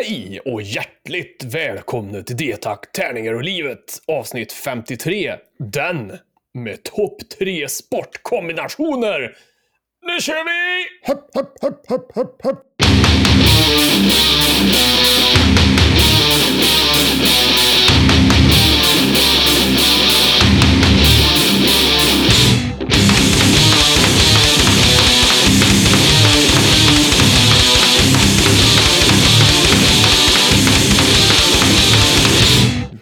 Hej och hjärtligt välkomna till D-tack, tärningar och livet avsnitt 53. Den med topp tre sportkombinationer. Nu kör vi! Hopp, hopp, hopp, hopp, hopp, hopp.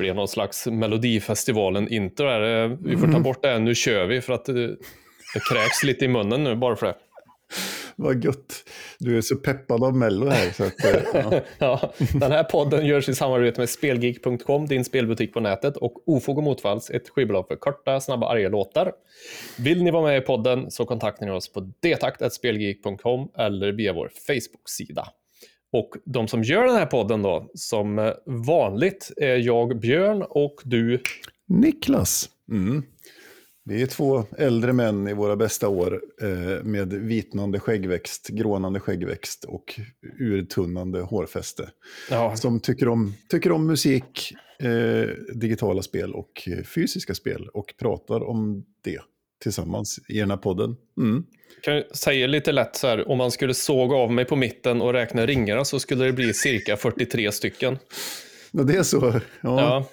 Blir någon slags Melodifestivalen-intro där. Eh, Vi får ta bort det här, nu kör vi, för att det, det kräks lite i munnen nu bara för det. Vad gött. Du är så peppad av Mello här. Så att, eh, ja. Ja, den här podden görs i samarbete med Spelgeek.com, din spelbutik på nätet, och Ofog och Motvalls, ett skivbolag för korta, snabba, arga låtar. Vill ni vara med i podden så kontaktar ni oss på detakt.spelgeek.com eller via vår Facebook-sida. Och de som gör den här podden då, som eh, vanligt är jag Björn och du. Niklas. Mm. Vi är två äldre män i våra bästa år eh, med vitnande skäggväxt, grånande skäggväxt och urtunnande hårfäste. Ja, Som tycker om, tycker om musik, eh, digitala spel och eh, fysiska spel och pratar om det tillsammans i den här podden. Mm. kan jag säga lite lätt så här, om man skulle såga av mig på mitten och räkna ringarna så skulle det bli cirka 43 stycken. Det är så. Ja. Ja.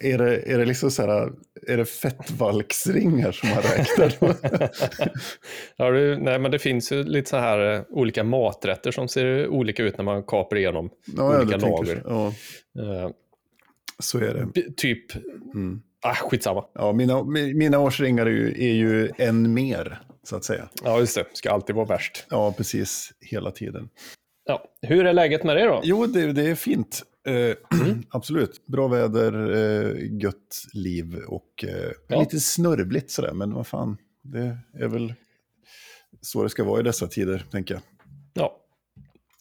Är, det, är det liksom så här, är det fettvalksringar som man räknar? Ja, det, nej, men det finns ju lite så här eh, olika maträtter som ser olika ut när man kapar igenom ja, olika tänker lager. jag. Ja, Eh, så är det. typ, Mm. Ah, skitsamma. Ja, mina, mi- mina årsringar är ju, är ju en mer, så att säga. Ja, just det. Ska alltid vara värst. Ja, precis. Hela tiden. Ja. Hur är läget med dig då? Jo, det, det är fint. Eh, absolut. Bra väder, eh, gött liv och eh, Ja. lite snörvligt sådär. Men vad fan, det är väl så det ska vara i dessa tider, tänker jag. Ja.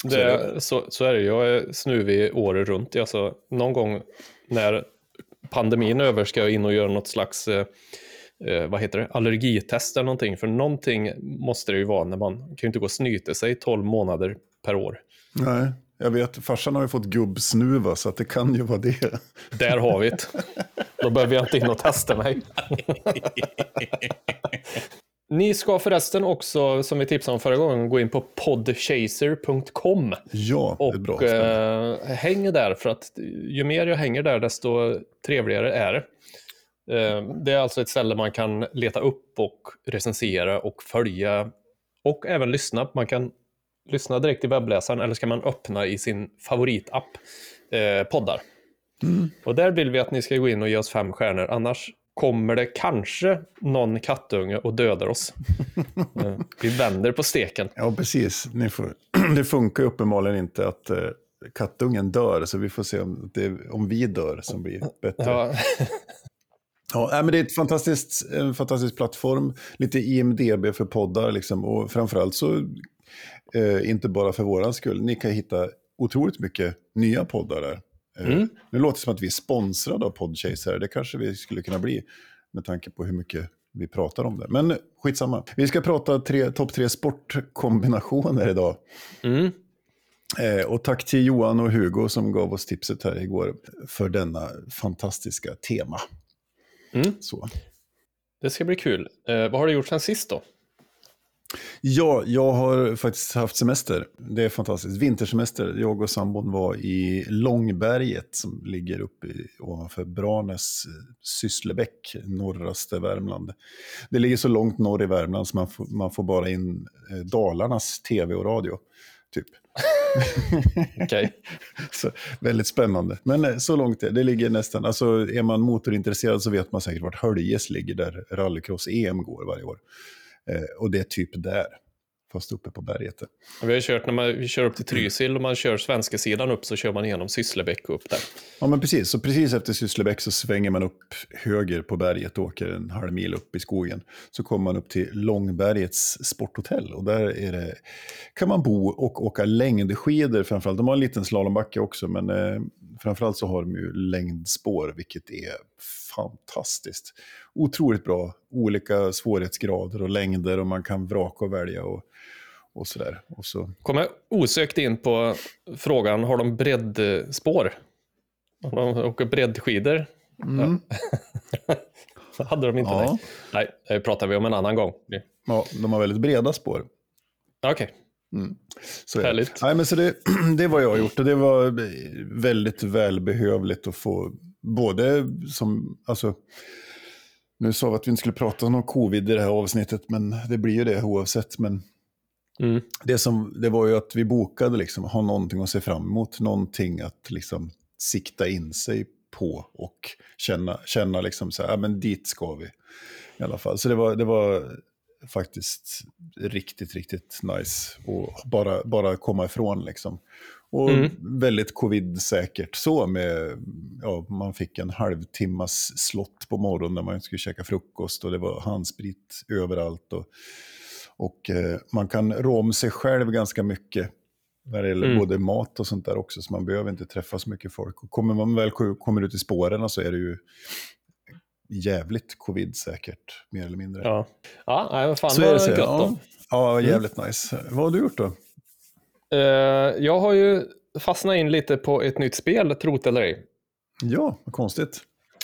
Så är Det, så, så är det. Jag är snuvig året runt. Alltså, någon gång när pandemin över ska jag in och göra något slags eh, eh, vad heter det? allergitest eller någonting. För någonting måste det ju vara när man kan ju inte gå och snyta sig 12 månader per år. Nej, jag vet. Farsan har ju fått gubbsnuva, så att det kan ju vara det. Där har vi det. Då behöver jag inte in och testa mig. Ni ska förresten också, som vi tipsade om förra gången, gå in på podchaser.com Ja, det är och bra. eh, häng där för att ju mer jag hänger där desto trevligare är det. Eh, det är alltså ett ställe man kan leta upp och recensera och följa och även lyssna. Man kan lyssna direkt i webbläsaren eller ska man öppna i sin favoritapp eh, poddar. Mm. Och där vill vi att ni ska gå in och ge oss fem stjärnor, annars kommer det kanske någon kattunge och dödar oss. Eh, vi vänder på steken. Ja, precis. Får, det funkar uppenbarligen inte att eh, kattungen dör, så vi får se om, det, om vi dör som blir bättre. Ja. Ja, men det är ett fantastiskt, en fantastisk plattform, lite IMDB för poddar, liksom, och framförallt så, eh, inte bara för våran skull, ni kan hitta otroligt mycket nya poddar där. Eh, Mm. Nu låter det som att vi är sponsrade av Podchaser, det kanske vi skulle kunna bli med tanke på hur mycket vi pratar om det. Men skitsamma. Vi ska prata tre, topp tre sportkombinationer idag. mm. Eh, och tack till Johan och Hugo som gav oss tipset här igår för denna fantastiska tema. Mm. Så. det ska bli kul. Eh, vad har du gjort sen sist då? Ja, jag har faktiskt haft semester. Det är fantastiskt. Vintersemester. Jag och sambon var i Långberget som ligger uppe i, ovanför Branäs, eh, Sysslebäck, norraste Värmland. Det ligger så långt norr i Värmland så man får, man får bara in eh, Dalarnas tv och radio. Typ. Så, väldigt spännande. Men eh, så långt är det. ligger nästan, alltså är man motorintresserad så vet man säkert vart Höljes ligger där rallycross-EM går varje år. Eh, och det är typ där, fast uppe på berget. Vi har kört när man vi kör upp till Trysil och man kör svenska sidan upp så kör man igenom Sysslebäck och upp där. Ja, men precis. Så precis efter Sysslebäck så svänger man upp höger på berget och åker en halv mil upp i skogen. Så kommer man upp till Långbergets sporthotell och där är det, kan man bo och åka längdskidor framförallt. De har en liten slalombacke också, men eh, framförallt så har de ju längdspår, vilket är fantastiskt. Otroligt bra, olika svårighetsgrader och längder och man kan vraka och välja. Och, och sådär. Och så, Kommer osökt in på frågan, har de breddspår? Har de åker breddskidor? mm, hade de inte Ja. det? Nej, det pratar vi om en annan gång. ja, de har väldigt breda spår. Okej, är det. Härligt. Nej, men så det, det var jag gjort och det var väldigt välbehövligt att få både som, alltså, nu sa vi att vi inte skulle prata om covid i det här avsnittet, men det blir ju det oavsett. Men Mm. det, som, det var ju att vi bokade, liksom, ha någonting att se fram emot, någonting att liksom sikta in sig på och känna, känna liksom så här, ja men dit ska vi i alla fall. Så det var, det var faktiskt riktigt, riktigt nice att bara, bara komma ifrån liksom. Och Mm. väldigt covid-säkert så med, ja, man fick en halvtimmas slott på morgonen när man skulle käka frukost och det var handsprit överallt. Och, och eh, man kan rå om sig själv ganska mycket när det gäller Mm. både mat och sånt där också, så man behöver inte träffa så mycket folk. Och kommer man väl ko- kommer ut i spåren så är det ju jävligt covid-säkert, mer eller mindre. Ja, ja men fan Så vad är det, så. gött då. ja, jävligt nice. Vad har du gjort då? Eh, jag har ju fastnat in lite på ett nytt spel, trot eller ej. Ja, vad konstigt.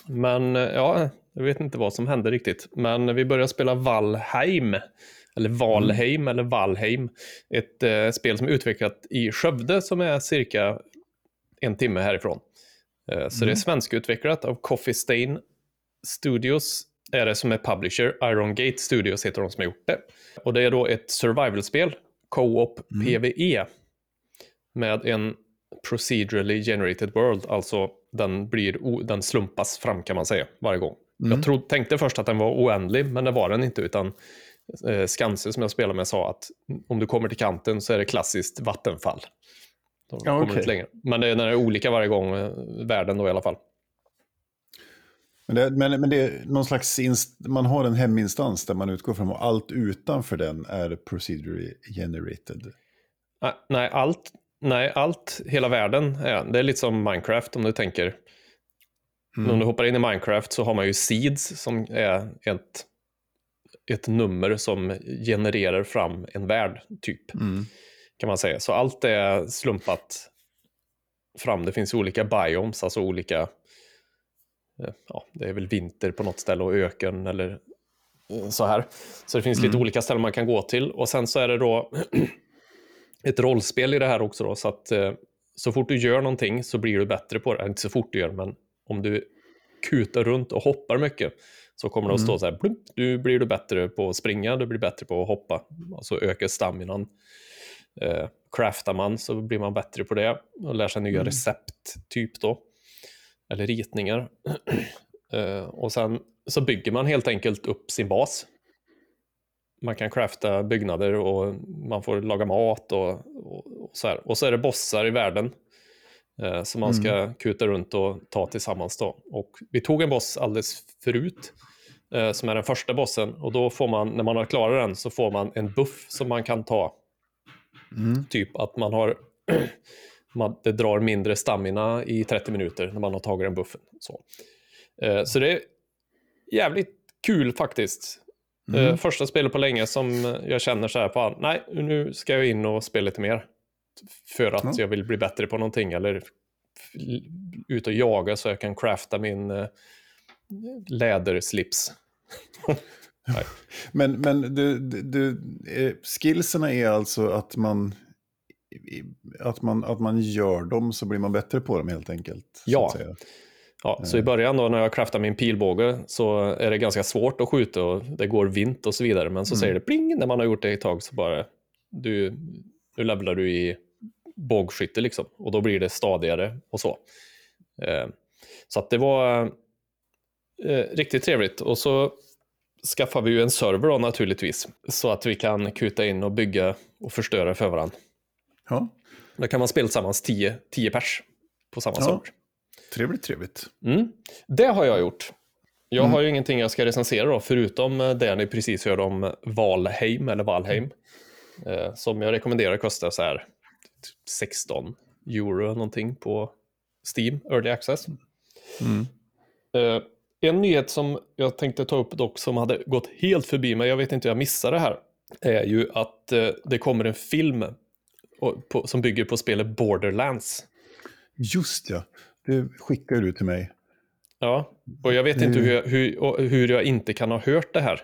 Men eh, ja, jag vet inte vad som hände riktigt. Men vi började spela Valheim. Eller Valheim eller Valheim. Ett eh, spel som är utvecklat i Skövde som är cirka en timme härifrån. Eh, så det är svenskutvecklat av Coffee Stain Studios är det som är publisher. Iron Gate Studios heter de som har gjort det. Och det är då ett survival-spel, Co-op PVE, med en procedurally generated world, alltså den, blir den slumpas fram kan man säga varje gång. Jag tro, tänkte först att den var oändlig, men det var den inte, utan eh, Skanse som jag spelade med sa att om du kommer till kanten så är det klassiskt vattenfall. Då Ja, inte längre. Men det är, när det är olika varje gång, eh, världen då i alla fall. Men det, men, men det är någon slags, inst, man har en heminstans där man utgår från och allt utanför den är procedurally generated. Nej, Nej, allt, nej, allt, hela världen, är, det är lite som Minecraft om du tänker. Om du hoppar in i Minecraft så har man ju seeds som är ett, ett nummer som genererar fram en värld, typ. Mm. Kan man säga. Så allt är slumpat fram. Det finns olika biomes, alltså olika... eh, Ja, det är väl vinter på något ställe och öken eller eh, så här. Så det finns lite olika ställen man kan gå till. Och sen så är det då ett rollspel i det här också då, så att eh, så fort du gör någonting så blir du bättre på det. Inte så fort du gör, men om du kutar runt och hoppar mycket så kommer det att stå så här, blump, nu blir du bättre på att springa, du blir bättre på att hoppa. Alltså ökar staminan. Eh, craftar man så blir man bättre på det och lär sig nya recept, typ då. Eller ritningar. eh, och sen så bygger man helt enkelt upp sin bas. Man kan crafta byggnader och man får laga mat och, och, och så här. Och så är det bossar i världen eh, som man ska kuta runt och ta tillsammans då. Och vi tog en boss alldeles förut eh, som är den första bossen och då får man, när man har klarat den så får man en buff som man kan ta. Typ att man har man, det drar mindre stamina i 30 minuter när man har tagit den buffen. Så, eh, så det är jävligt kul faktiskt. Eh, första spelet på länge som jag känner så här, fan, nej, nu ska jag in och spela lite mer. För att Ja. jag vill bli bättre på någonting eller ut och jaga så jag kan crafta min eh, läderslips. Men, men du, du, du, eh, skillserna är alltså att man, att, man, att man gör dem så blir man bättre på dem helt enkelt. så Ja. säga. Ja, så i början då när jag craftar min pilbåge så är det ganska svårt att skjuta och det går vint och så vidare. Men så säger det pling när man har gjort det ett tag så bara du, nu levlar du i bågskytte liksom och då blir det stadigare och så. Eh, så att det var eh, riktigt trevligt och så skaffar vi ju en server då naturligtvis så att vi kan kuta in och bygga och förstöra för varandra. Ja, Då kan man spela tillsammans 10 10 pers på samma Ja. server. trevligt, trevligt. Mm. Det har jag gjort. Jag har ju ingenting jag ska recensera då, förutom det ni precis hörde om Valheim, eller Valheim. Eh, som jag rekommenderar kostar så här typ 16 euro någonting på Steam, Early Access. Eh, en nyhet som jag tänkte ta upp dock som hade gått helt förbi mig, jag vet inte, jag missade det här. är ju att eh, det kommer en film och, på, som bygger på spelet Borderlands. Just ja, det skickar du till mig. Ja, och jag vet inte hur, hur, och hur jag inte kan ha hört det här.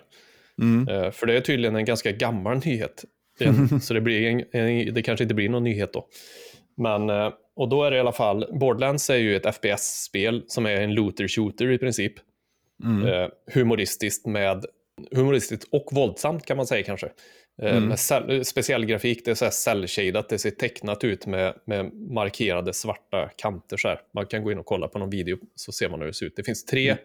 Mm. Eh, För det är tydligen en ganska gammal nyhet. Så det, blir en, en, det kanske inte blir någon nyhet då. Men, eh, och då är det i alla fall, Borderlands är ju ett FPS-spel som är en looter-shooter i princip. Mm. Eh, humoristiskt med humoristiskt och våldsamt kan man säga kanske. Eh, Mm. Med cell, speciell grafik, det är så här cell-shadat, det ser tecknat ut med, med markerade svarta kanter så här. Man kan gå in och kolla på någon video så ser man hur det ser ut. Det finns tre, Mm.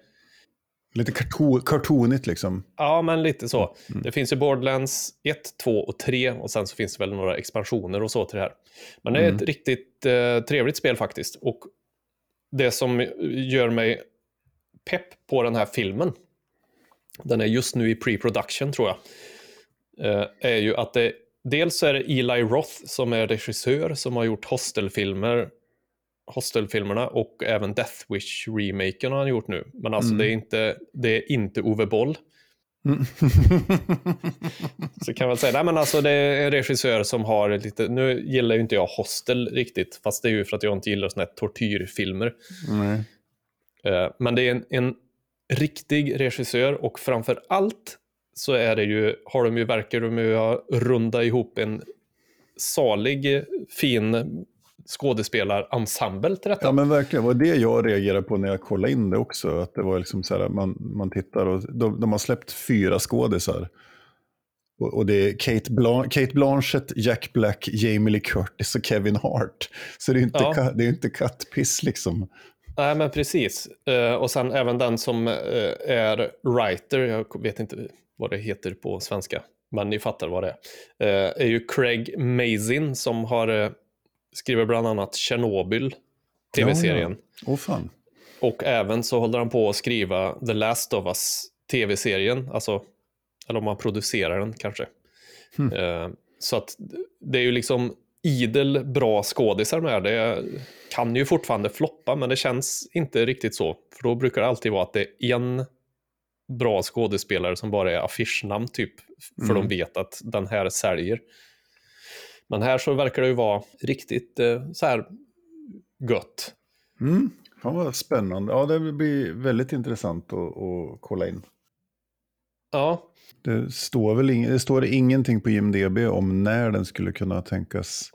Lite karto- kartonigt liksom. ja men lite så. Mm. Det finns ju Borderlands 1, 2 och 3 och sen så finns det väl några expansioner och så till det här. Men det är Mm. ett riktigt eh, trevligt spel faktiskt. Och det som gör mig pepp på den här filmen, den är just nu i pre-production tror jag, eh, är ju att det dels är det Eli Roth som är regissör som har gjort Hostel-filmer Hostel-filmerna och även Death Wish-remaken har han gjort nu. Men alltså Mm. det, är inte, det är inte Ove Boll. Mm. Så kan man säga, nej men alltså det är en regissör som har lite, nu gillar ju inte jag Hostel riktigt, fast det är ju för att jag inte gillar såna här tortyrfilmer. Eh, Men det är en, en riktig regissör och framför allt så är det ju, har de ju, verkar de ju ha rundat ihop en salig, fin skådespelarensemble till detta. Ja men verkligen, det var det jag reagerade på när jag kollade in det också. Att det var liksom så här, man, man tittar och de, de har släppt fyra skådisar. Och, och det är Kate, Blan Kate Blanchett, Jack Black, Jamie Lee Curtis och Kevin Hart. Så det är inte, Ja. det är inte kattpiss liksom. Nej, men precis. Eh, och sen även den som eh, är writer, jag vet inte vad det heter på svenska, men ni fattar vad det är, eh, är ju Craig Mazin som har eh, skrivit bland annat Chernobyl, tv-serien. Åh fan. Och även så håller han på att skriva The Last of Us, tv-serien, alltså, eller om man producerar den kanske. Hmm. Eh, så att det är ju liksom idel bra skådisar med. Det kan ju fortfarande floppa, men det känns inte riktigt så. För då brukar det alltid vara att det är en bra skådespelare som bara är affischnamn typ, för Mm. de vet att den här säljer. Men här så verkar det ju vara riktigt eh, så här gött. Mm. Fan vad spännande. Ja, det blir väldigt intressant att, att kolla in. Ja, Det står väl ing- det står ingenting på IMDB om när den skulle kunna tänkas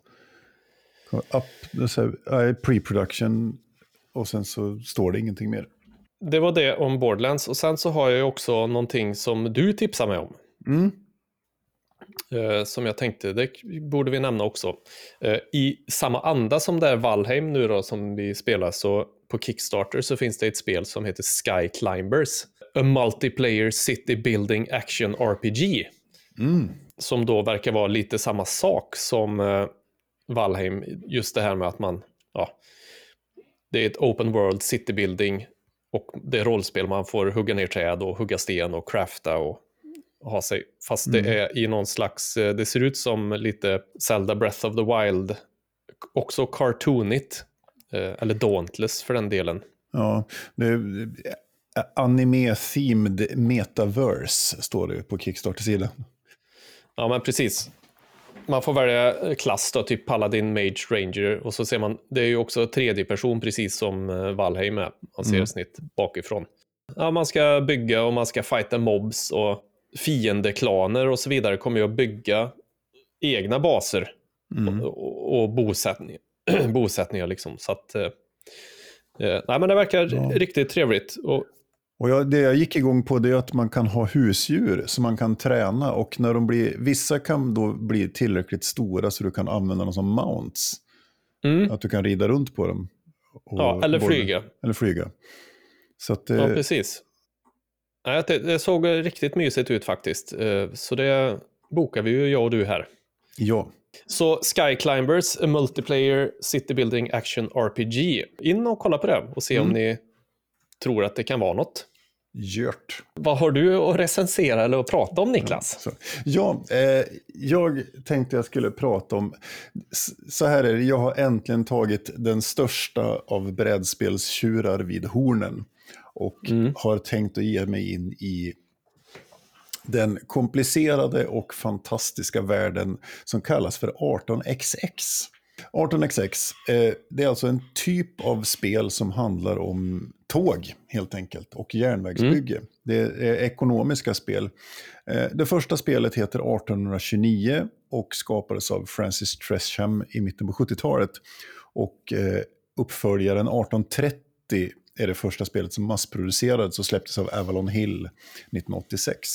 här, ja, Pre-production och sen så står det ingenting mer. Det var det om Borderlands och sen så har jag ju också någonting som du tipsade mig om. Mm. Eh, som jag tänkte, det borde vi nämna också. Eh, I samma anda som det är Valheim nu då som vi spelar så på Kickstarter så finns det ett spel som heter Sky Climbers. A multiplayer city building action RPG. Mm. Som då verkar vara lite samma sak som eh, Valheim. Just det här med att man, ja, det är ett open world city building och det är rollspel man får hugga ner träd och hugga sten och crafta och ha sig. Fast det är i någon slags, eh, det ser ut som lite Zelda Breath of the Wild, också cartoonigt. Eh, Eller Dauntless för den delen. Ja, det eh, anime-themed metaverse står det på Kickstarter-sidan. Ja, men precis. Man får välja klass då, typ Paladin, Mage, Ranger och så ser man, det är ju också tredje person precis som eh, Valheim är. Man ser Mm. snitt bakifrån. Ja, man ska bygga och man ska fighta mobs och fiendeklaner och så vidare kommer ju att bygga egna baser Mm. och, och bosättningar, bosättningar liksom. Så att, eh, eh, nej, men det verkar Ja. riktigt trevligt. Och, Och jag, det jag gick igång på det är att man kan ha husdjur som man kan träna och när de blir, vissa kan då bli tillräckligt stora så du kan använda dem som mounts. mm, Att du kan rida runt på dem. Ja, eller både- flyga. Eller flyga. Så att, Ja, precis. Nej, det, såg riktigt mysigt ut faktiskt. Eh, Så det bokar vi ju, jag och du här. ja. Så Sky Climbers, a multiplayer city building action RPG. In och kolla på det och se om Mm. ni tror att det kan vara något. Gjort. Vad har du att recensera eller att prata om Niklas? Så. Ja, eh, jag tänkte jag skulle prata om, så här är det, jag har äntligen tagit den största av brädspelstjurar vid hornen. Och Mm. har tänkt att ge mig in i den komplicerade och fantastiska världen som kallas för 18xx. 18xx, eh, det är alltså en typ av spel som handlar om tåg helt enkelt och järnvägsbygge. Mm. Det är ekonomiska spel. Eh, det första spelet heter 1829 och skapades av Francis Tresham i mitten på 70-talet. Och eh, uppföljaren 1830 är det första spelet som massproducerades och släpptes av Avalon Hill 1986.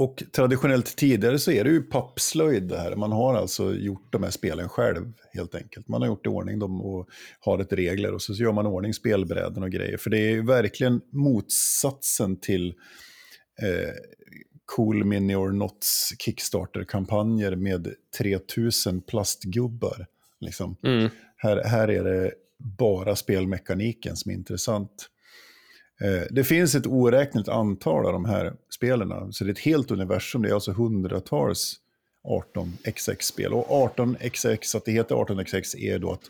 Och traditionellt tidigare så är det ju pappslöjd det här. Man har alltså gjort de här spelen själv helt enkelt. Man har gjort i ordning dem och har ett regler och så gör man ordning spelbräden och grejer. För det är ju verkligen motsatsen till eh, Cool Mini or Nots Kickstarter-kampanjer med 3000 plastgubbar. Liksom. Mm. Här, här är det bara spelmekaniken som är intressant. Eh, det finns ett oräkneligt antal av de här spelen, så det är ett helt universum. Det är alltså hundratals 18xx-spel. Och 18xx, att det heter 18xx är då att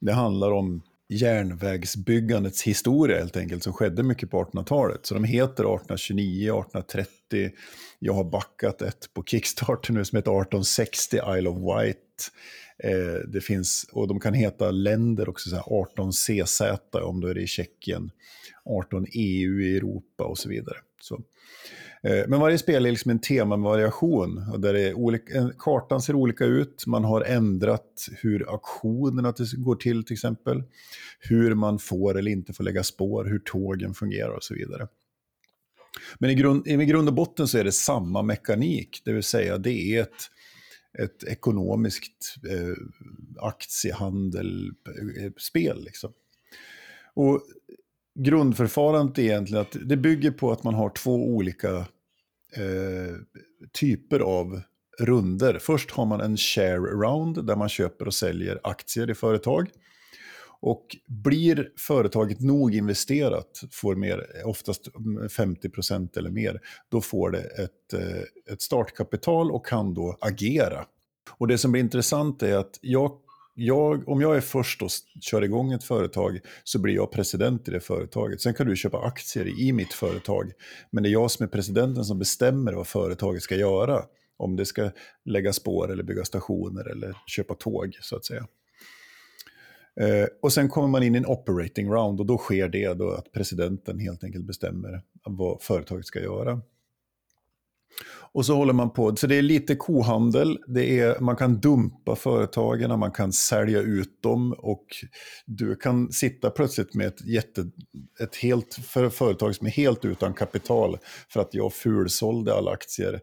det handlar om järnvägsbyggandets historia helt enkelt, som skedde mycket på 1800-talet. Så de heter 1829, 1830, jag har backat ett på Kickstarter nu som heter 1860, Isle of Wight. Eh, det finns, och de kan heta länder också, så 18CZ om då är det i Tjeckien, 18 EU i Europa och så vidare. Så. Eh, men varje spel är liksom en temavariation. Där är olika, kartan ser olika ut, man har ändrat hur auktionerna går till till exempel. Hur man får eller inte får lägga spår, hur tågen fungerar och så vidare. Men i grund, i grund och botten så är det samma mekanik, det vill säga det är ett, ett ekonomiskt eh, aktiehandelspel. Eh, liksom. Och grundförfarandet är egentligen att det bygger på att man har två olika eh, typer av runder. Först har man en share round där man köper och säljer aktier i företag. Och blir företaget nog investerat, får mer, oftast 50% eller mer, då får det ett, eh, ett startkapital och kan då agera. Och det som blir intressant är att jag jag, om jag är först och kör igång ett företag så blir jag president i det företaget. Sen kan du köpa aktier i mitt företag. Men det är jag som är presidenten som bestämmer vad företaget ska göra. Om det ska lägga spår eller bygga stationer eller köpa tåg så att säga. Eh, och sen kommer man in i en operating round och då sker det då att presidenten helt enkelt bestämmer vad företaget ska göra. Och så håller man på, så det är lite kohandel, det är, man kan dumpa företagen, man kan sälja ut dem och du kan sitta plötsligt med ett, jätte, ett helt för, företag som är helt utan kapital för att jag fulsålde alla aktier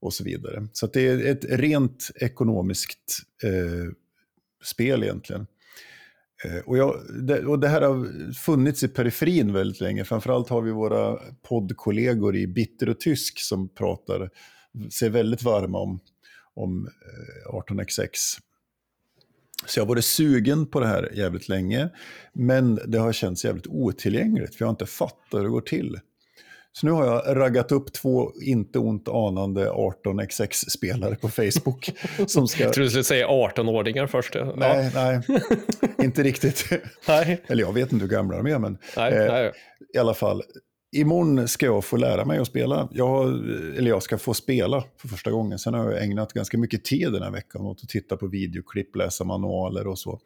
och så vidare. Så det är ett rent ekonomiskt eh, spel egentligen. Eh, och, jag, det, och det här har funnits i periferin väldigt länge. Framförallt har vi våra poddkollegor i Bitter och Tysk som pratar, ser väldigt varma om, om eh, 18xx. Så jag har varit sugen på det här jävligt länge, men det har känts jävligt otillgängligt, för jag har inte fattat hur det går till. Så nu har jag raggat upp två inte ont anande 18xx-spelare på Facebook. som ska... Jag trodde du skulle säga 18-åringar först. Ja. Nej, nej, inte riktigt. nej. Eller jag vet inte hur gamla de är, men nej, eh, nej. i alla fall. Imorgon ska jag få lära mig att spela. Jag, eller jag ska få spela för första gången. Sen har jag ägnat ganska mycket tid den här veckan åt att titta på videoklipp, läsa manualer och så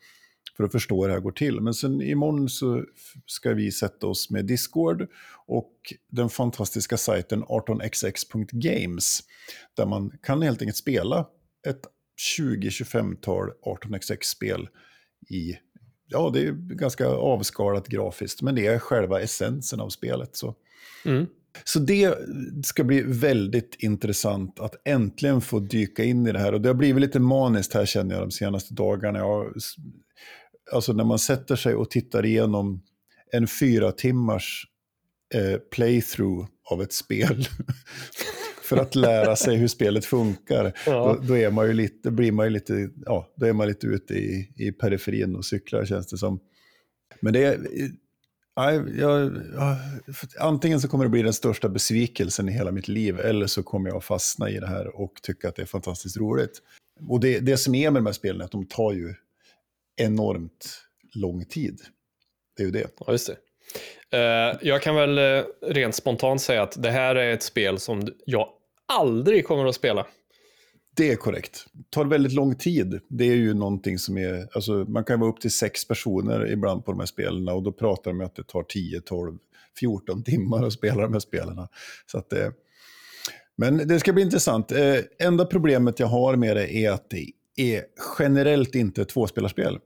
för att förstå hur det här går till. Men sen imorgon så ska vi sätta oss med Discord och den fantastiska sajten 18xx.games där man kan helt enkelt spela ett 20-25-tal 18xx-spel i ja, det är ganska avskalat grafiskt, men det är själva essensen av spelet. Så. Mm. Så det ska bli väldigt intressant att äntligen få dyka in i det här. Och det har blivit lite maniskt här känner jag de senaste dagarna. Jag alltså när man sätter sig och tittar igenom en fyra timmars eh, playthrough av ett spel för att lära sig hur spelet funkar, ja. då, då, är man ju lite, blir man ju lite, ja, då är man lite ute i, i periferin och cyklar känns det som. Men det är, jag, jag, antingen så kommer det bli den största besvikelsen i hela mitt liv, eller så kommer jag fastna i det här och tycka att det är fantastiskt roligt. Och det, det som är med de här spelen är att de tar ju enormt lång tid. Det är ju det. Ja, just det. Uh, jag kan väl uh, rent spontant säga att det här är ett spel som jag aldrig kommer att spela. Det är korrekt. Det tar väldigt lång tid. Det är ju någonting som är... Alltså, man kan vara upp till sex personer ibland på de här spelen och då pratar de om att det tar 10, 12, 14 timmar att spela de här spelen. Så att, eh, men det ska bli intressant. Eh, enda problemet jag har med det är att det är generellt inte tvåspelarspel.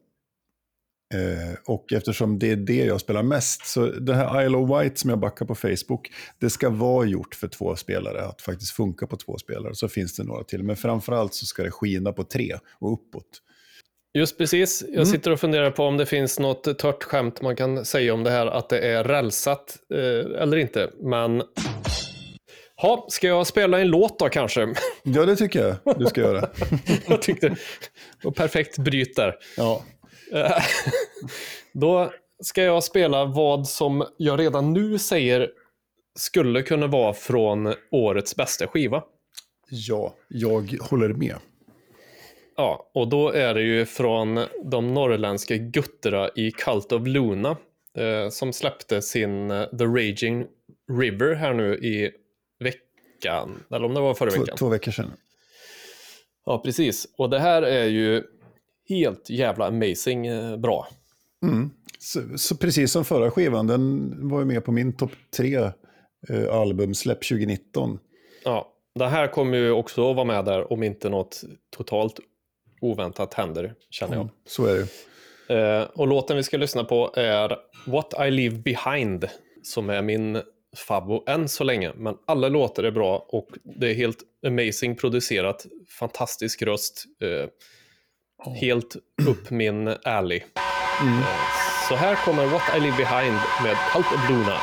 Eh, och eftersom det är det jag spelar mest, så det här Isle of White som jag backar på Facebook, det ska vara gjort för två spelare, att faktiskt funka på två spelare. Så finns det några till, men framförallt så ska det skina på tre och uppåt. Just precis. Jag sitter och funderar på om det finns något tört skämt man kan säga om det här, att det är rälsat eh, eller inte. Men Ha, ska jag spela en låt då kanske? Ja, det tycker jag du ska göra. jag tyckte, och perfekt bryt där. Ja. då ska jag spela vad som jag redan nu säger skulle kunna vara från årets bästa skiva. Ja, jag håller med. Ja, och då är det ju från de norrländska gutterna i Cult of Luna eh, som släppte sin eh, The Raging River här nu i veckan, eller om det var förra två, veckan. Två veckor sedan. Ja, precis. Och det här är ju helt jävla amazing eh, bra. Mm. Så, så, precis som förra skivan, den var ju med på min topp tre eh, albumsläpp 2019. Ja, det här kommer ju också att vara med där om inte något totalt oväntat händer, känner jag. Mm, så är det. Eh, och låten vi ska lyssna på är What I Leave Behind, som är min favvo än så länge. Men alla låtar är bra och det är helt amazing producerat. Fantastisk röst. Eh, oh. Helt upp min alley. Mm. Eh, så här kommer What I Leave Behind med Cult of Luna.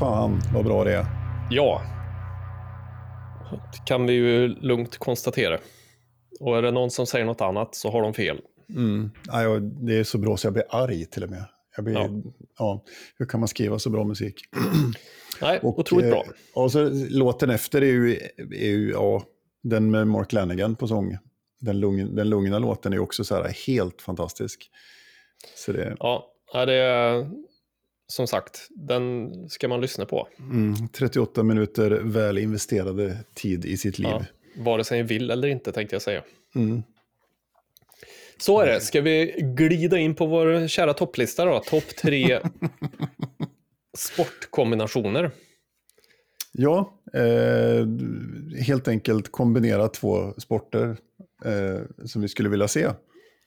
Fan vad bra det är. Ja. Det kan vi ju lugnt konstatera. Och är det någon som säger något annat så har de fel. Mm. Ja, jag- det är så bra så jag blir arg till och med. Jag blir, Ja. ja. hur kan man skriva så bra musik? Nej, Och, otroligt eh, bra. Och så låten efter är ju, är ju ja, den med Mark Lanigan på sång. Den, lugn, den lugna låten är också så här helt fantastisk. Så det, ja, det är som sagt, den ska man lyssna på. mm, 38 minuter väl investerade tid i sitt liv. Ja, vare sig ni vill eller inte tänkte jag säga. Mm. Så är det. Ska vi glida in på vår kära topplista då? Topp tre sportkombinationer. Ja, eh, helt enkelt kombinera två sporter eh, som vi skulle vilja se.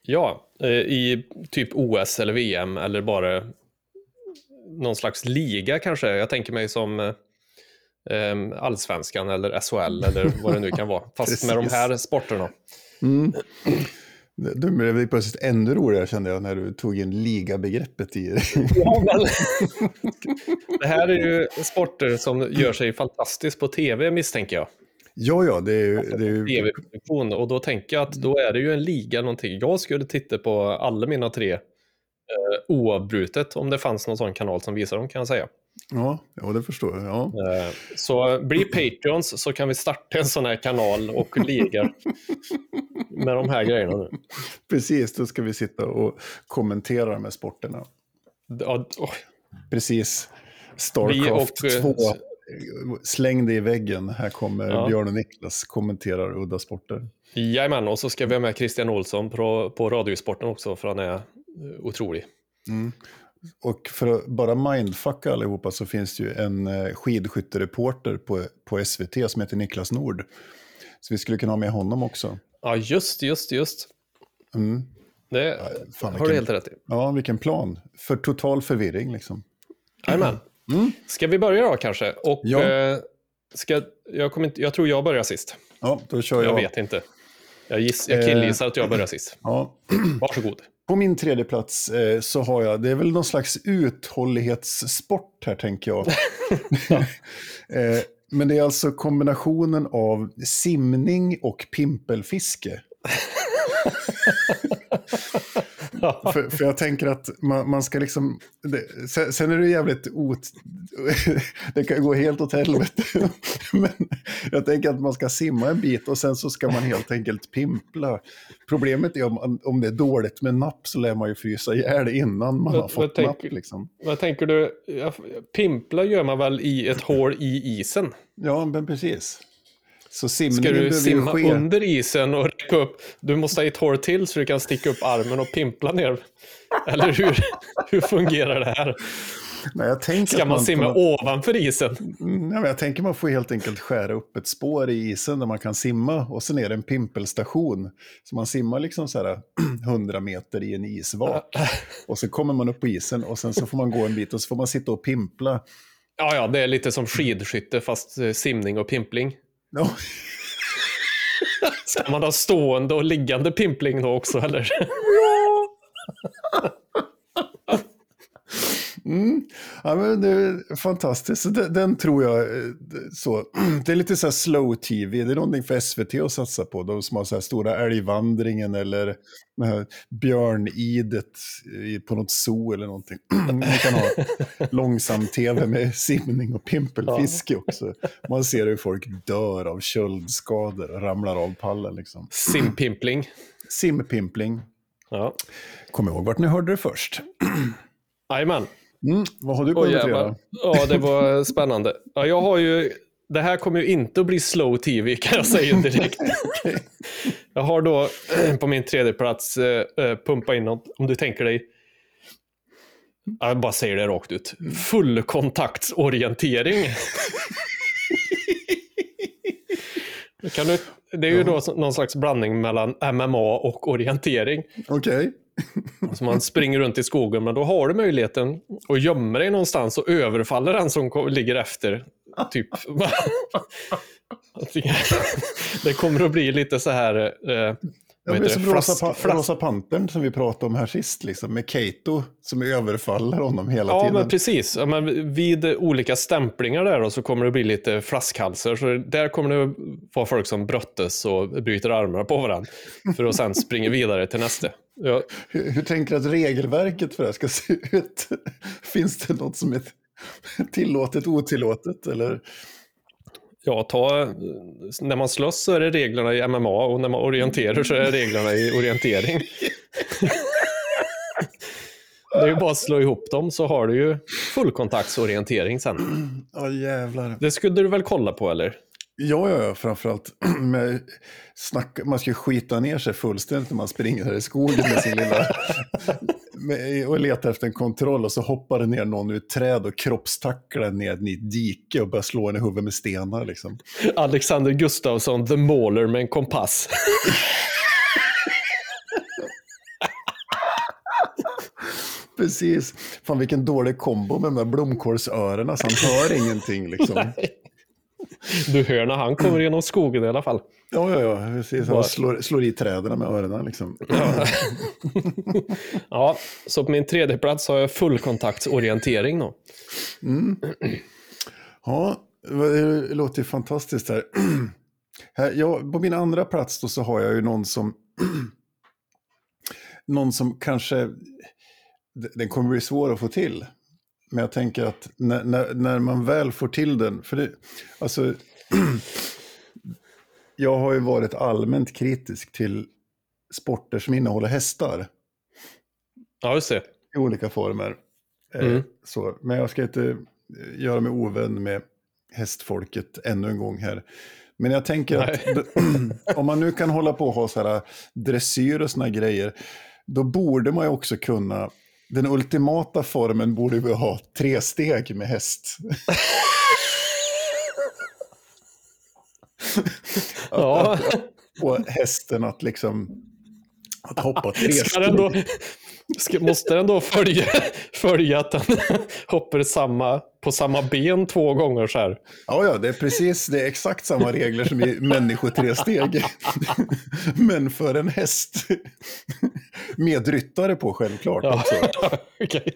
Ja, eh, i typ OS eller VM eller bara någon slags liga kanske. Jag tänker mig som em, allsvenskan eller SHL eller vad det nu kan vara. Fast med de här sporterna. Mm. Det blev plötsligt ännu roligare kände jag när du tog in ligabegreppet i det. Ja, men... det här är ju sporter som gör sig fantastiskt på tv misstänker jag. Ja, ja, det är ju... Är ju tv-produktion och då tänker jag att då är det ju en liga någonting. Jag skulle titta på alla mina tre eh, oavbrutet om det fanns någon sån kanal som visar dem kan jag säga. ja, ja, det förstår jag. Ja. Eh, så bli Patreons så kan vi starta en sån här kanal och liga med de här grejerna nu. Precis, då ska vi sitta och kommentera de här sporterna. Ja, åh, Precis. Vi Starcraft och, eh, 2. Släng det i väggen. Här kommer Ja. Björn och Niklas kommenterar udda sporter. Jajamän, och så ska vi ha med Christian Olsson på, på Radiosporten också för han är eh, otrolig. Och för att bara mindfucka allihopa så finns det ju en eh, skidskyttereporter på, på SVT som heter Niklas Nord. Så vi skulle kunna ha med honom också. Ja, just, just, just. Mm. Det fan, har du helt rätt i. Ja, vilken plan. För total förvirring liksom. Jajamän. Ska vi börja då kanske? Och, Ja. eh, ska, jag, kommer inte, jag tror jag börjar sist. Ja, då kör jag. Jag vet inte. Jag, giss, jag Eh. killgissar att jag börjar sist. Ja. Varsågod. På min tredje plats eh, så har jag, det är väl någon slags uthållighetssport här tänker jag. eh, men det är alltså kombinationen av simning och pimpelfiske. för, för jag tänker att man, man ska liksom... Det, sen, sen är det jävligt ot... det kan gå helt åt helvete. Men jag tänker att man ska simma en bit och sen så ska man helt enkelt pimpla. Problemet är om, om det är dåligt med napp så lär man ju frysa ihjäl innan man Vad- har fått vad napp. Liksom. Vad tänker du? Pimpla gör man väl i ett hål i isen? Ja, men precis. Så Ska du simma ske. under isen och räcka upp? Du måste ha ett hål till så du kan sticka upp armen och pimpla ner. Eller hur, hur fungerar det här? Nej, jag tänker Ska man på simma något- ovanför isen? Nej, men jag tänker man får helt enkelt skära upp ett spår i isen där man kan simma och sen är det en pimpelstation. Så man simmar liksom så här 100 meter i en isvak. Och så kommer man upp på isen och sen så får man gå en bit och så får man sitta och pimpla. Ja, ja, det är lite som skidskytte fast eh, simning och pimpling. Ja, Ska man ha stående och liggande pimpling då också eller? Mm. Ja, men det är fantastiskt. Den, den tror jag, eh, så, det är lite så här slow tv. Det är någonting för SVT att satsa på. De som har så här stora älgvandringen eller björnidet på något zoo eller någonting. Man kan ha långsam-tv med simning och pimpelfiske också. Man ser hur folk dör av köldskador och ramlar av pallen. Liksom. Simpimpling. Simpimpling. Ja. Kom ihåg vart ni hörde det först. Jajamän. Mm. Vad har du på jävlar. då? Ja, det var spännande. Ja, jag har ju... Det här kommer ju inte att bli slow tv kan jag säga direkt. Jag har då på min tredje plats eh, eh, pumpa in något, om du tänker dig jag bara säger det rakt ut. Fullkontaktsorientering. Det kan du, det är ju då någon slags blandning mellan MMA och orientering. Okej. Alltså man springer runt i skogen, men då har du möjligheten att gömma dig någonstans och överfalla den som ligger efter. Typ. det kommer att bli lite så här, eh, Ja, det är som? Rosa, pa Rosa Pantern som vi pratade om här sist, liksom, med Kato som överfaller honom hela Ja, tiden. men precis. Ja, men vid olika stämplingar där då, så kommer det bli lite flaskhalsar. Så där kommer det vara folk som bröttes och bryter armar på varandra. För att sen springa vidare till nästa. Ja, Hur, hur tänker du att regelverket för det här ska se ut? Finns det något som är tillåtet, otillåtet? Eller? Ja, ta, när man slåss så är det reglerna i MMA och när man orienterar så är det reglerna i orientering. Det är ju bara att slå ihop dem så har du ju fullkontaktsorientering sen. Ja, jävlar. Det skulle du väl kolla på eller? Ja, ja, ja, framförallt. Med snack, man ska skita ner sig fullständigt när man springer här i skogen med sin lilla... Med, och letar efter en kontroll och så hoppar det ner någon ur ett träd och kroppstacklar ner i ett dike och börjar slå en i huvudet med stenar. Liksom. Alexander Gustafsson, The Mauler med en kompass. Precis. Fan vilken dålig kombo med de där blomkålsöronen så han hör ingenting. Liksom. Du hör när han kommer genom skogen i alla fall. Ja, ja, ja, precis. Han slår, slår i träden med öronen. Liksom. Ja, så på min tredje plats har jag fullkontaktsorientering då. Ja, det låter ju fantastiskt här. här ja, på min andra plats då så har jag ju någon som... någon som kanske... Den kommer bli svår att få till. Men jag tänker att när, när, när man väl får till den... För det, alltså, jag har ju varit allmänt kritisk till sporter som innehåller hästar Ja, just det. i olika former. Eh, Mm. så. Men jag ska inte eh, göra mig ovän med hästfolket ännu en gång här. Men jag tänker att om man nu kan hålla på och ha så här dressyr och såna grejer, då borde man ju också kunna, den ultimata formen borde vi ha tre steg med häst. Ja, Och hästen att liksom, att hoppa tre ska den steg. då, ska, måste den då följa, följa att den hoppar samma, på samma ben två gånger så här? Ja, ja, det är precis, det är exakt samma regler som i människotresteg. Men för en häst. Med ryttare på självklart Ja, också. okej.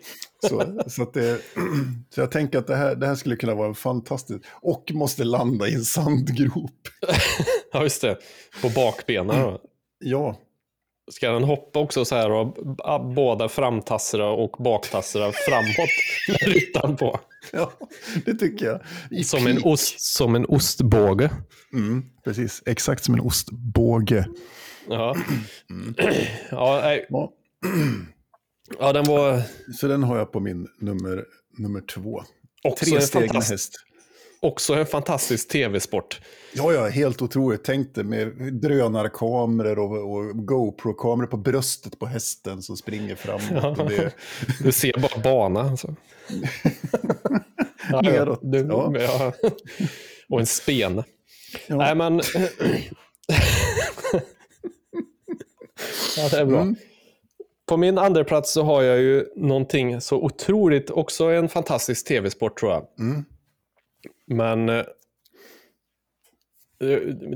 Så, så, att det, så jag tänker att det här, det här skulle kunna vara en fantastisk... Och måste landa i en sandgrop. ja, just det. På bakbenen. Ja, Ska den hoppa också så här och båda framtassarna och baktassarna framåt med ryttaren på? ja det tycker jag. I Som en, ost, som en ostbåge. Mm, precis, exakt som en ostbåge. Ja. Ja, nej. Ja, ja, den var så den har jag på min nummer, nummer två. också Tre steg med häst. Också en fantastisk tv-sport. Ja, ja, helt otroligt. Tänk dig med drönarkameror och, och GoPro-kameror på bröstet på hästen som springer framåt. Det, Du ser bara bana. Alltså. Ja. Neråt, Du, ja. ja. Och en spene. Ja. Nej, men... ja, det är bra. Mm. På min andra plats så har jag ju någonting så otroligt, också en fantastisk tv-sport tror jag. Mm. Men eh,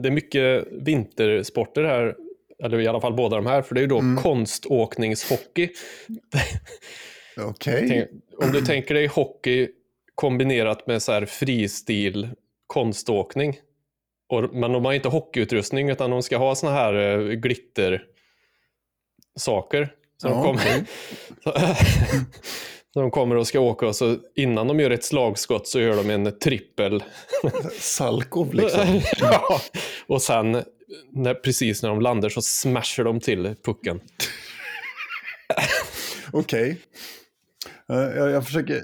det är mycket vintersporter här, eller i alla fall båda de här, för det är ju då Mm. konståkningshockey. Okej. Tänk, om du tänker dig hockey kombinerat med så här fristil konståkning. Och, men de har inte hockeyutrustning utan de ska ha såna här uh, glitter saker. Så de, Ja, kommer, okej. så de kommer och ska åka och så innan de gör ett slagskott så gör de en trippel. Salkov liksom. ja, och sen när, precis när de landar så smashar de till pucken. Okej. Eh, Jag, jag försöker,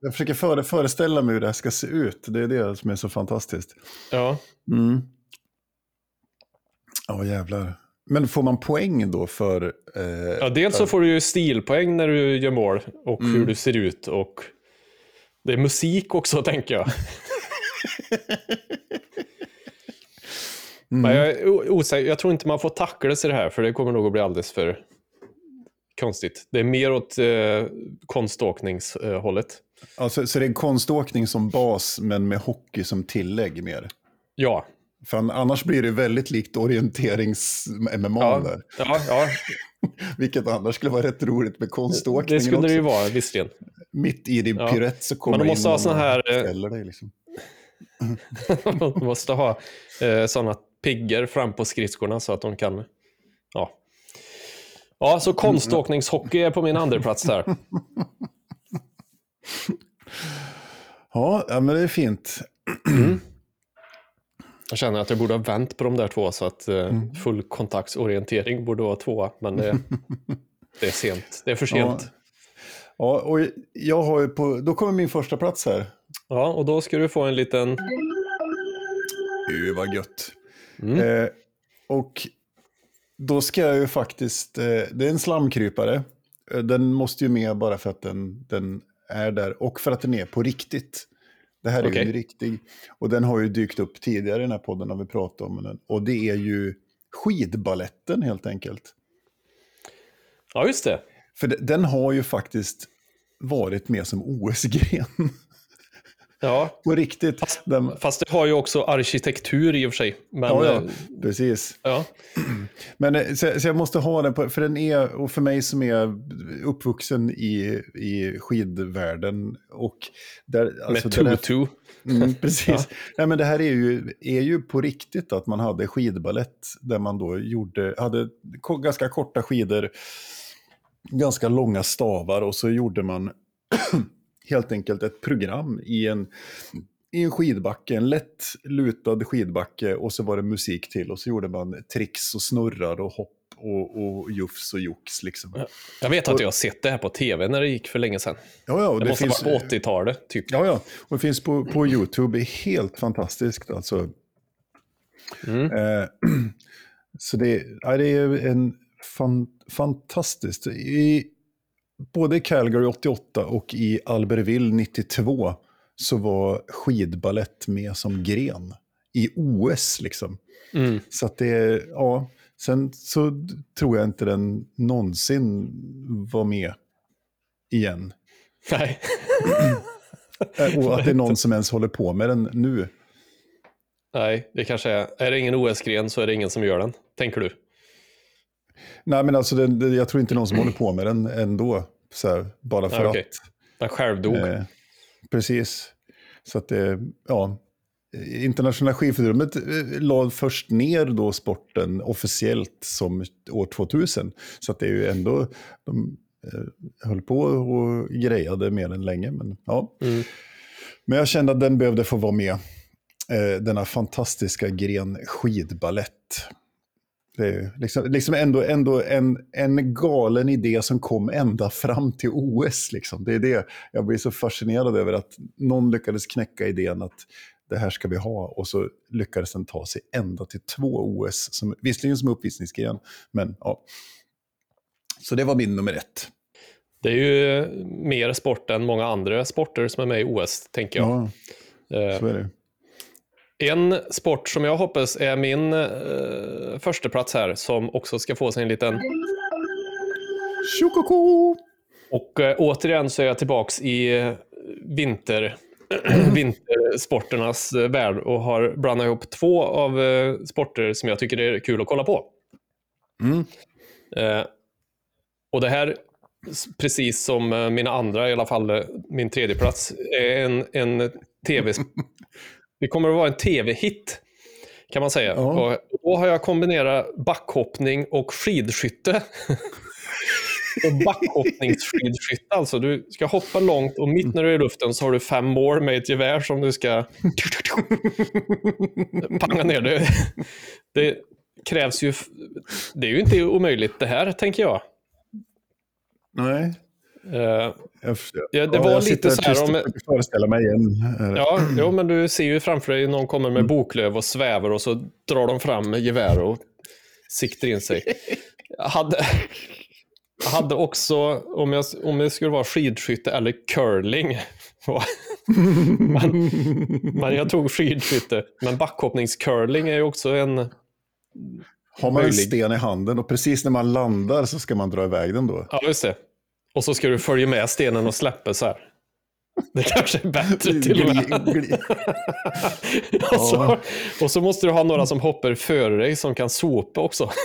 jag försöker före, föreställa mig hur det här ska se ut. Det är det som är så fantastiskt. Ja, Mm. Ja, jävlar. Men får man poäng då för... Eh, Ja, dels så får du ju stilpoäng när du gör mål och hur du ser ut. Och det är musik också, tänker jag. Men jag är osäker. Jag tror inte man får tacklas i det här, för det kommer nog att bli alldeles för konstigt. Det är mer åt eh, konståkningshållet. alltså, så det är konståkning som bas, men med hockey som tillägg mer? Ja, För annars blir det väldigt likt orienterings-MMA Ja, där. ja, ja Vilket annars skulle vara rätt roligt med konståkningen det skulle också. det ju vara visserligen. Mitt i din Ja. piruett så kommer Men de in måste ha någon sån och här, eh, dig. Liksom. De måste ha eh, sådana piggar fram på skridskorna så att de kan... Ja, ja så konståkningshockey är på min andra plats där. Ja, ja, men det är fint. Jag känner att jag borde ha vänt på de där två så att eh, Mm. fullkontaktsorientering borde vara tvåa. Men det, det är sent. Det är för sent. Ja, och jag har ju på, då kommer min första plats här. Ja, och då ska du få en liten... Gud vad gött. Mm. Eh, och då ska jag ju faktiskt, eh, det är en slamkrypare. Eh, Den måste ju med bara för att den, den är där och för att den är på riktigt. Det här är Okej. ju en riktig, och den har ju dykt upp tidigare i den här podden när vi pratat om den. Och det är ju skidballetten helt enkelt. Ja, just det. För de- den har ju faktiskt varit med som OS-gren. Ja, på riktigt. Den, fast det har ju också arkitektur i och för sig. Men, ja, ja, eh, precis. ja. Men eh, så, så jag måste ha den, på, för den är, och för mig som är uppvuxen i, i skidvärlden och där... alltså med tutu. Mm, precis. Nej, men det här är ju, är ju på riktigt att man hade skidballett där man då gjorde, hade ganska korta skidor, ganska långa stavar och så gjorde man helt enkelt ett program i en, i en skidbacke, en lätt lutad skidbacke och så var det musik till och så gjorde man tricks och snurrar och hopp och, och jufs och jox liksom. Ja. Jag vet att jag har sett det här på tv när det gick för länge sedan. Ja, ja, och Det, det måste finns, ha varit på 80-talet, typ. Ja, ja. Och det finns på, på YouTube. Det är helt fantastiskt. Alltså. Mm. Eh, så det, ja, det är en fan, fantastiskt. I både Calgary 88 och i Albertville 92 så var skidballett med som gren. I OS liksom. Mm. Så att det, ja. Sen så tror jag inte den någonsin var med igen. Nej. Eh, Och att det är någon som ens håller på med den nu. Nej, det kanske är. Är det ingen OS-gren så är det ingen som gör den, tänker du? Nej, men alltså den- jag tror inte någon som håller på med den ändå. Så här, bara för Ja, okej. att. Den själv dog. Eh, precis. Så att det, ja. Internationella skidförbundet eh, la först ner då sporten officiellt som år 2000. Så att det är ju ändå, de eh, höll på och grejade med den länge. Men, ja. Mm. men jag kände att den behövde få vara med. Eh, denna fantastiska gren skidballett. Det är liksom, liksom ändå, ändå en, en galen idé som kom ända fram till OS. Liksom. Det är det jag blir så fascinerad över att någon lyckades knäcka idén att det här ska vi ha och så lyckades den ta sig ända till två OS, som, visserligen som uppvisningsgren, men ja. Så det var min nummer ett. Det är ju mer sport än många andra sporter som är med i OS, tänker jag. Ja, så är det. En sport som jag hoppas är min eh, första plats här, som också ska få sig en liten... Tjokoko! Och eh, återigen så är jag tillbaks i eh, vinter, vintersporternas eh, värld och har blandat ihop två av eh, sporter som jag tycker är kul att kolla på. Mm. Eh, och det här, precis som eh, mina andra, i alla fall min tredje plats, är en, en tv... det kommer att vara en tv-hit, kan man säga. Ja. Och då har jag kombinerat backhoppning och skidskytte. och backhoppningsskidskytte, alltså. Du ska hoppa långt och mitt när du är i luften så har du fem mål med ett gevär som du ska panga ner. Det, det krävs ju... Det är ju inte omöjligt det här, tänker jag. Nej. Eh, Jag, Ja, det var jag lite så här om- försöker föreställa mig igen. Ja, jo, men du ser ju framför dig någon kommer med boklöv och svävar och så drar de fram med gevär och siktar in sig. Jag hade, jag hade också, om jag, om det skulle vara skidskytte eller curling, men, men jag tog skidskytte. Men backhoppningscurling är ju också en... Har man en möjlig. sten i handen och precis när man landar så ska man dra iväg den då? Ja, just det. Och så ska du följa med stenen och släppa så här. Det kanske är bättre till och med. Och, så, och så måste du ha några som hoppar före dig som kan sopa också.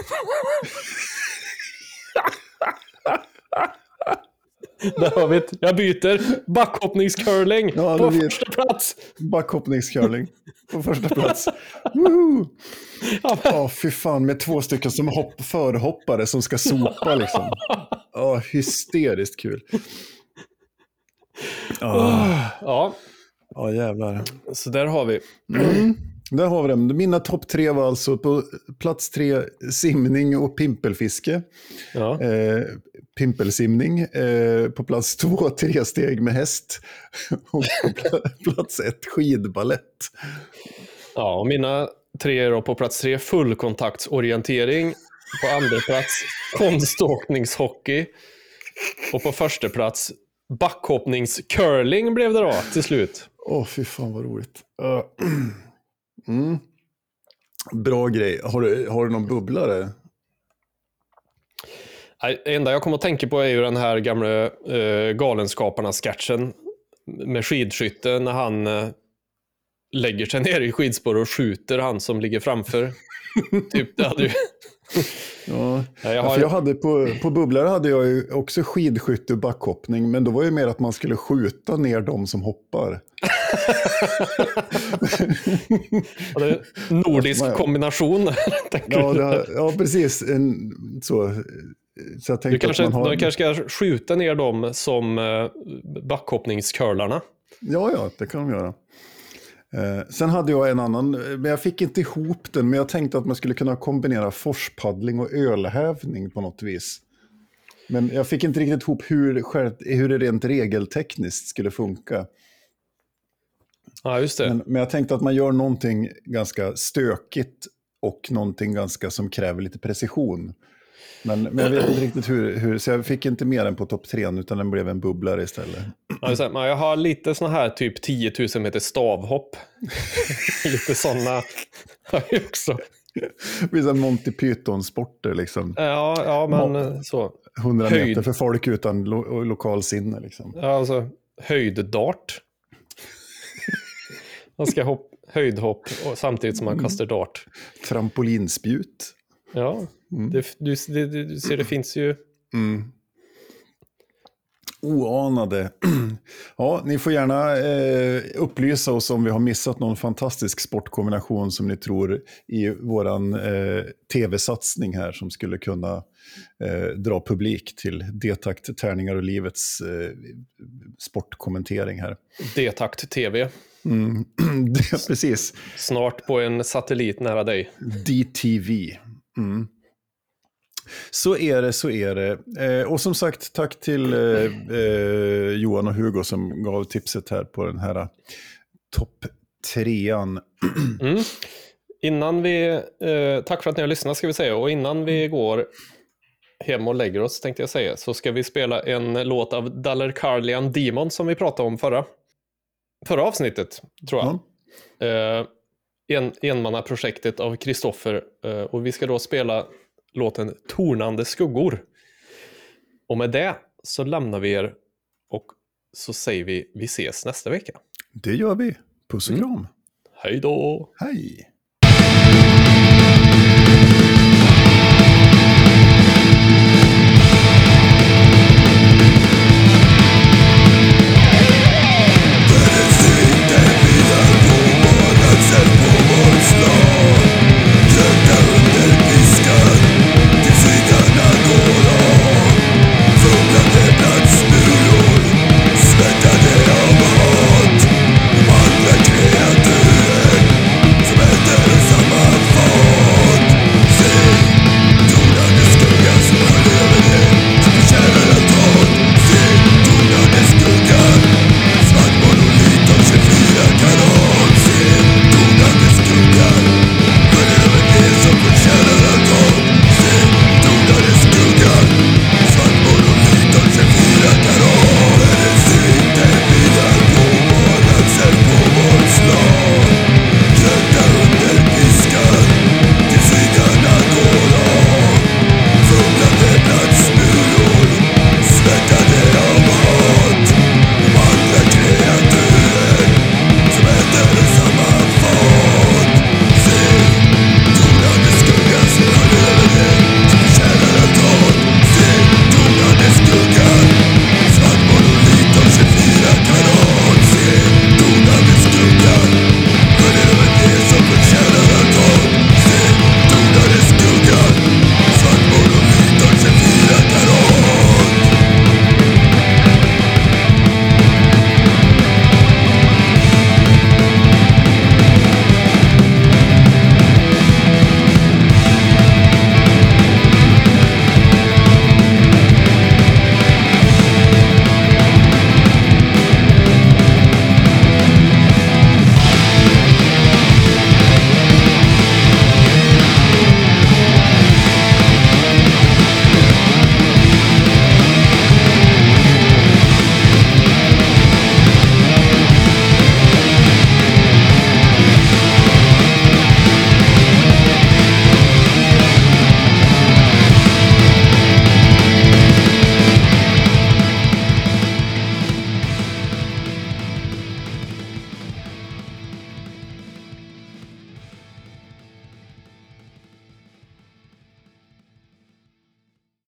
Där har vi ett. Jag byter. Backhoppningscurling Ja, på vet. första plats. Backhoppningscurling på första plats. Woohoo! Ja, men- Ja, fy fan, med två stycken som hopp, förhoppare som ska sopa liksom. Ja, hysteriskt kul. Ja, Ja, ja jävlar. så där har vi. Där har vi det. Mina topp tre var alltså på plats tre simning och pimpelfiske. Ja. Eh, pimpelsimning. Eh, på plats två tre steg med häst. Och på pla- plats ett skidballett. Ja, och mina tre är då på plats tre fullkontaktsorientering. På andra plats konståkningshockey. Och på första plats backhoppningscurling blev det då till slut. Åh, fy fan vad roligt. Mm. Bra grej. Har du, har du någon bubblare? Det enda jag kommer att tänka på är ju den här gamla uh, Galenskaparna-sketchen med skidskytte när han eh, lägger sig ner i skidspår och skjuter han som ligger framför. typ, det hade ju... Ja. Nej, jag Ja, har... jag hade på, på bubblare hade jag ju också skidskytte och backhoppning, men då var det mer att man skulle skjuta ner de som hoppar. Ja, nordisk Ja. kombination. Ja, det, ja precis. En, så, så jag Du kanske, har... Kanske ska skjuta ner dem som uh, backhoppningscurlarna. Ja, ja, det kan de göra. Eh, sen hade jag en annan, men jag fick inte ihop den, men jag tänkte att man skulle kunna kombinera forspaddling och ölhävning på något vis. Men jag fick inte riktigt ihop hur, hur det rent regeltekniskt skulle funka. Ja, just det. Men, men jag tänkte att man gör någonting ganska stökigt och någonting ganska som kräver lite precision. Men, men jag vet inte riktigt hur, hur, så jag fick inte mer än på topp tre, utan den blev en bubblare istället. Men jag har lite såna här typ 10 000 meter stavhopp. lite sådana har jag också. Vissa Monty Python-sporter liksom. Ja, ja men så. 100 Höjd. meter för folk utan lo lokalsinne liksom. Ja, alltså höjddart. Man ska hopp, höjdhopp samtidigt som man kastar dart. Trampolinspjut. Ja, det, du, det, du ser det finns ju. Mm. Oanade. Ja, ni får gärna eh, upplysa oss om vi har missat någon fantastisk sportkombination som ni tror i våran eh, tv-satsning här som skulle kunna eh, dra publik till Detakt, Tärningar och Livets eh, sportkommentering här. D-takt TV. Mm. Precis. Snart på en satellit nära dig. DTV. Mm. Så är det, så är det. Eh, och som sagt, tack till eh, eh, Johan och Hugo som gav tipset här på den här eh, topp trean. Mm. Innan vi, eh, tack för att ni har lyssnat ska vi säga, och innan vi går hem och lägger oss tänkte jag säga, så ska vi spela en låt av Daller Carlian Demon som vi pratade om förra, förra avsnittet, tror jag. Ja. En, enmannaprojektet av Kristoffer eh, och vi ska då spela låten Tornande skuggor. Och med det så lämnar vi er och så säger vi vi ses nästa vecka. Det gör vi. Puss och kram. Hej då! Hej!